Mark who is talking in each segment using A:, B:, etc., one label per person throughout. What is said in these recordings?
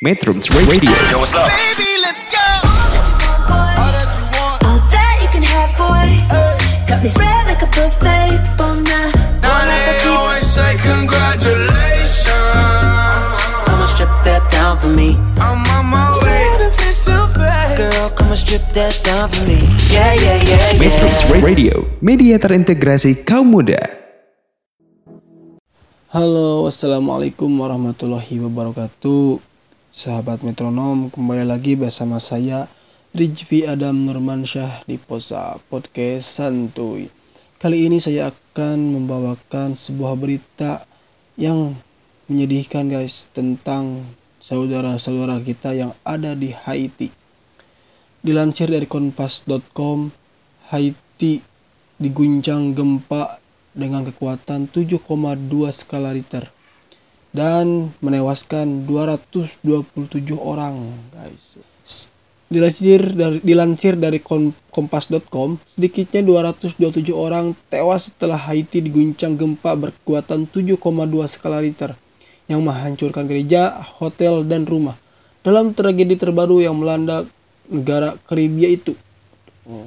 A: Metrums Radio
B: Yo, what's up?
C: Baby, let's go.
D: All that you can have, boy. Got me spread like a buffet. Bon night,
C: Now they always say congratulations.
E: Come and strip that down for me.
C: I'm on my way.
E: Girl, come and strip that down for me. Yeah, yeah, yeah, yeah.
A: Metrums Radio Media terintegrasi kaum muda
F: Halo, assalamualaikum warahmatullahi wabarakatuh. Sahabat metronom, kembali lagi bersama saya Rizvi Adam Nurmansyah di Posa Podcast Santuy. Kali ini saya akan membawakan sebuah berita yang menyedihkan guys tentang saudara-saudara kita yang ada di Haiti. Dilansir dari kompas.com, Haiti diguncang gempa dengan kekuatan 7,2 skala Richter dan menewaskan 227 orang, guys. Dilansir dari dilansir dari kom- kompas.com, sedikitnya 227 orang tewas setelah Haiti diguncang gempa berkekuatan 7,2 skala Richter yang menghancurkan gereja, hotel, dan rumah. Dalam tragedi terbaru yang melanda negara Karibia itu. Oh.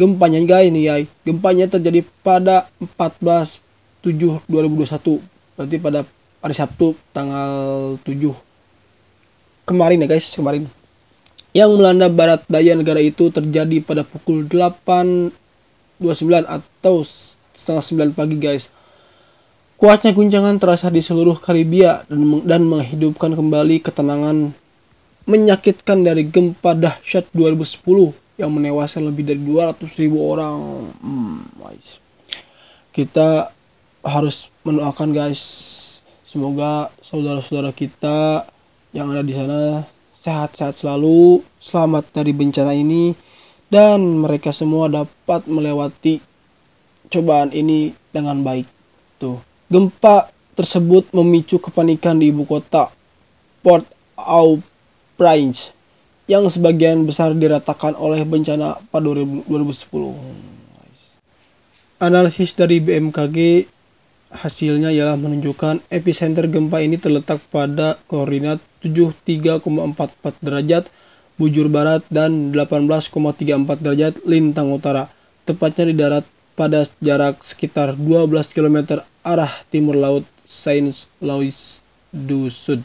F: Gempanya guys nih guys, gempanya terjadi pada 14 7 2021. Berarti pada hari Sabtu tanggal 7 kemarin ya guys, kemarin. Yang melanda barat daya negara itu terjadi pada pukul 8.29 atau setengah 9 pagi guys. Kuatnya guncangan terasa di seluruh Karibia dan, dan menghidupkan kembali ketenangan menyakitkan dari gempa dahsyat 2010 yang menewaskan lebih dari 200 ribu orang. Hmm, guys. Kita harus mendoakan guys, semoga saudara-saudara kita yang ada di sana sehat-sehat selalu, selamat dari bencana ini, dan mereka semua dapat melewati cobaan ini dengan baik. Tuh, gempa tersebut memicu kepanikan di ibu kota Port-au-Prince yang sebagian besar diratakan oleh bencana pada 2000 2010. Analisis dari BMKG hasilnya ialah menunjukkan epicenter gempa ini terletak pada koordinat 73,44 derajat bujur barat dan 18,34 derajat lintang utara, tepatnya di darat pada jarak sekitar 12 km arah timur laut Saint Louis du Sud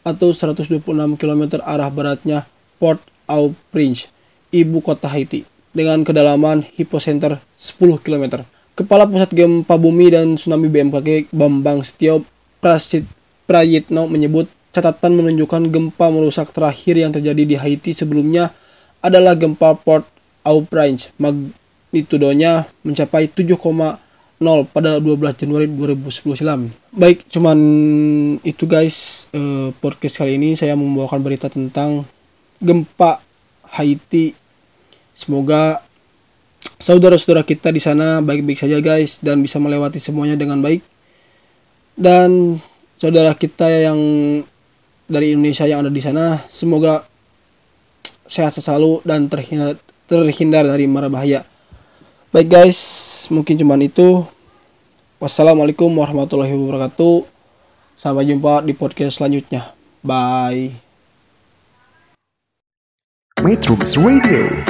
F: atau 126 km arah baratnya Port-au-Prince, ibu kota Haiti, dengan kedalaman hipocenter 10 km. Kepala Pusat Gempa Bumi dan Tsunami BMKG Bambang Setio Prasit Prayitno menyebut catatan menunjukkan gempa merusak terakhir yang terjadi di Haiti sebelumnya adalah gempa Port-au-Prince. Magnitudonya mencapai 7,0 pada 12 Januari 2010 silam. Baik, cuman itu guys eh, podcast kali ini saya membawakan berita tentang gempa Haiti. Semoga saudara-saudara kita di sana baik-baik saja guys dan bisa melewati semuanya dengan baik. Dan saudara kita yang dari Indonesia yang ada di sana semoga sehat selalu dan terhindar, terhindar dari mara bahaya. Baik guys, mungkin cuman itu. Wassalamualaikum warahmatullahi wabarakatuh. Sampai jumpa di podcast selanjutnya. Bye.
A: Metrums Radio.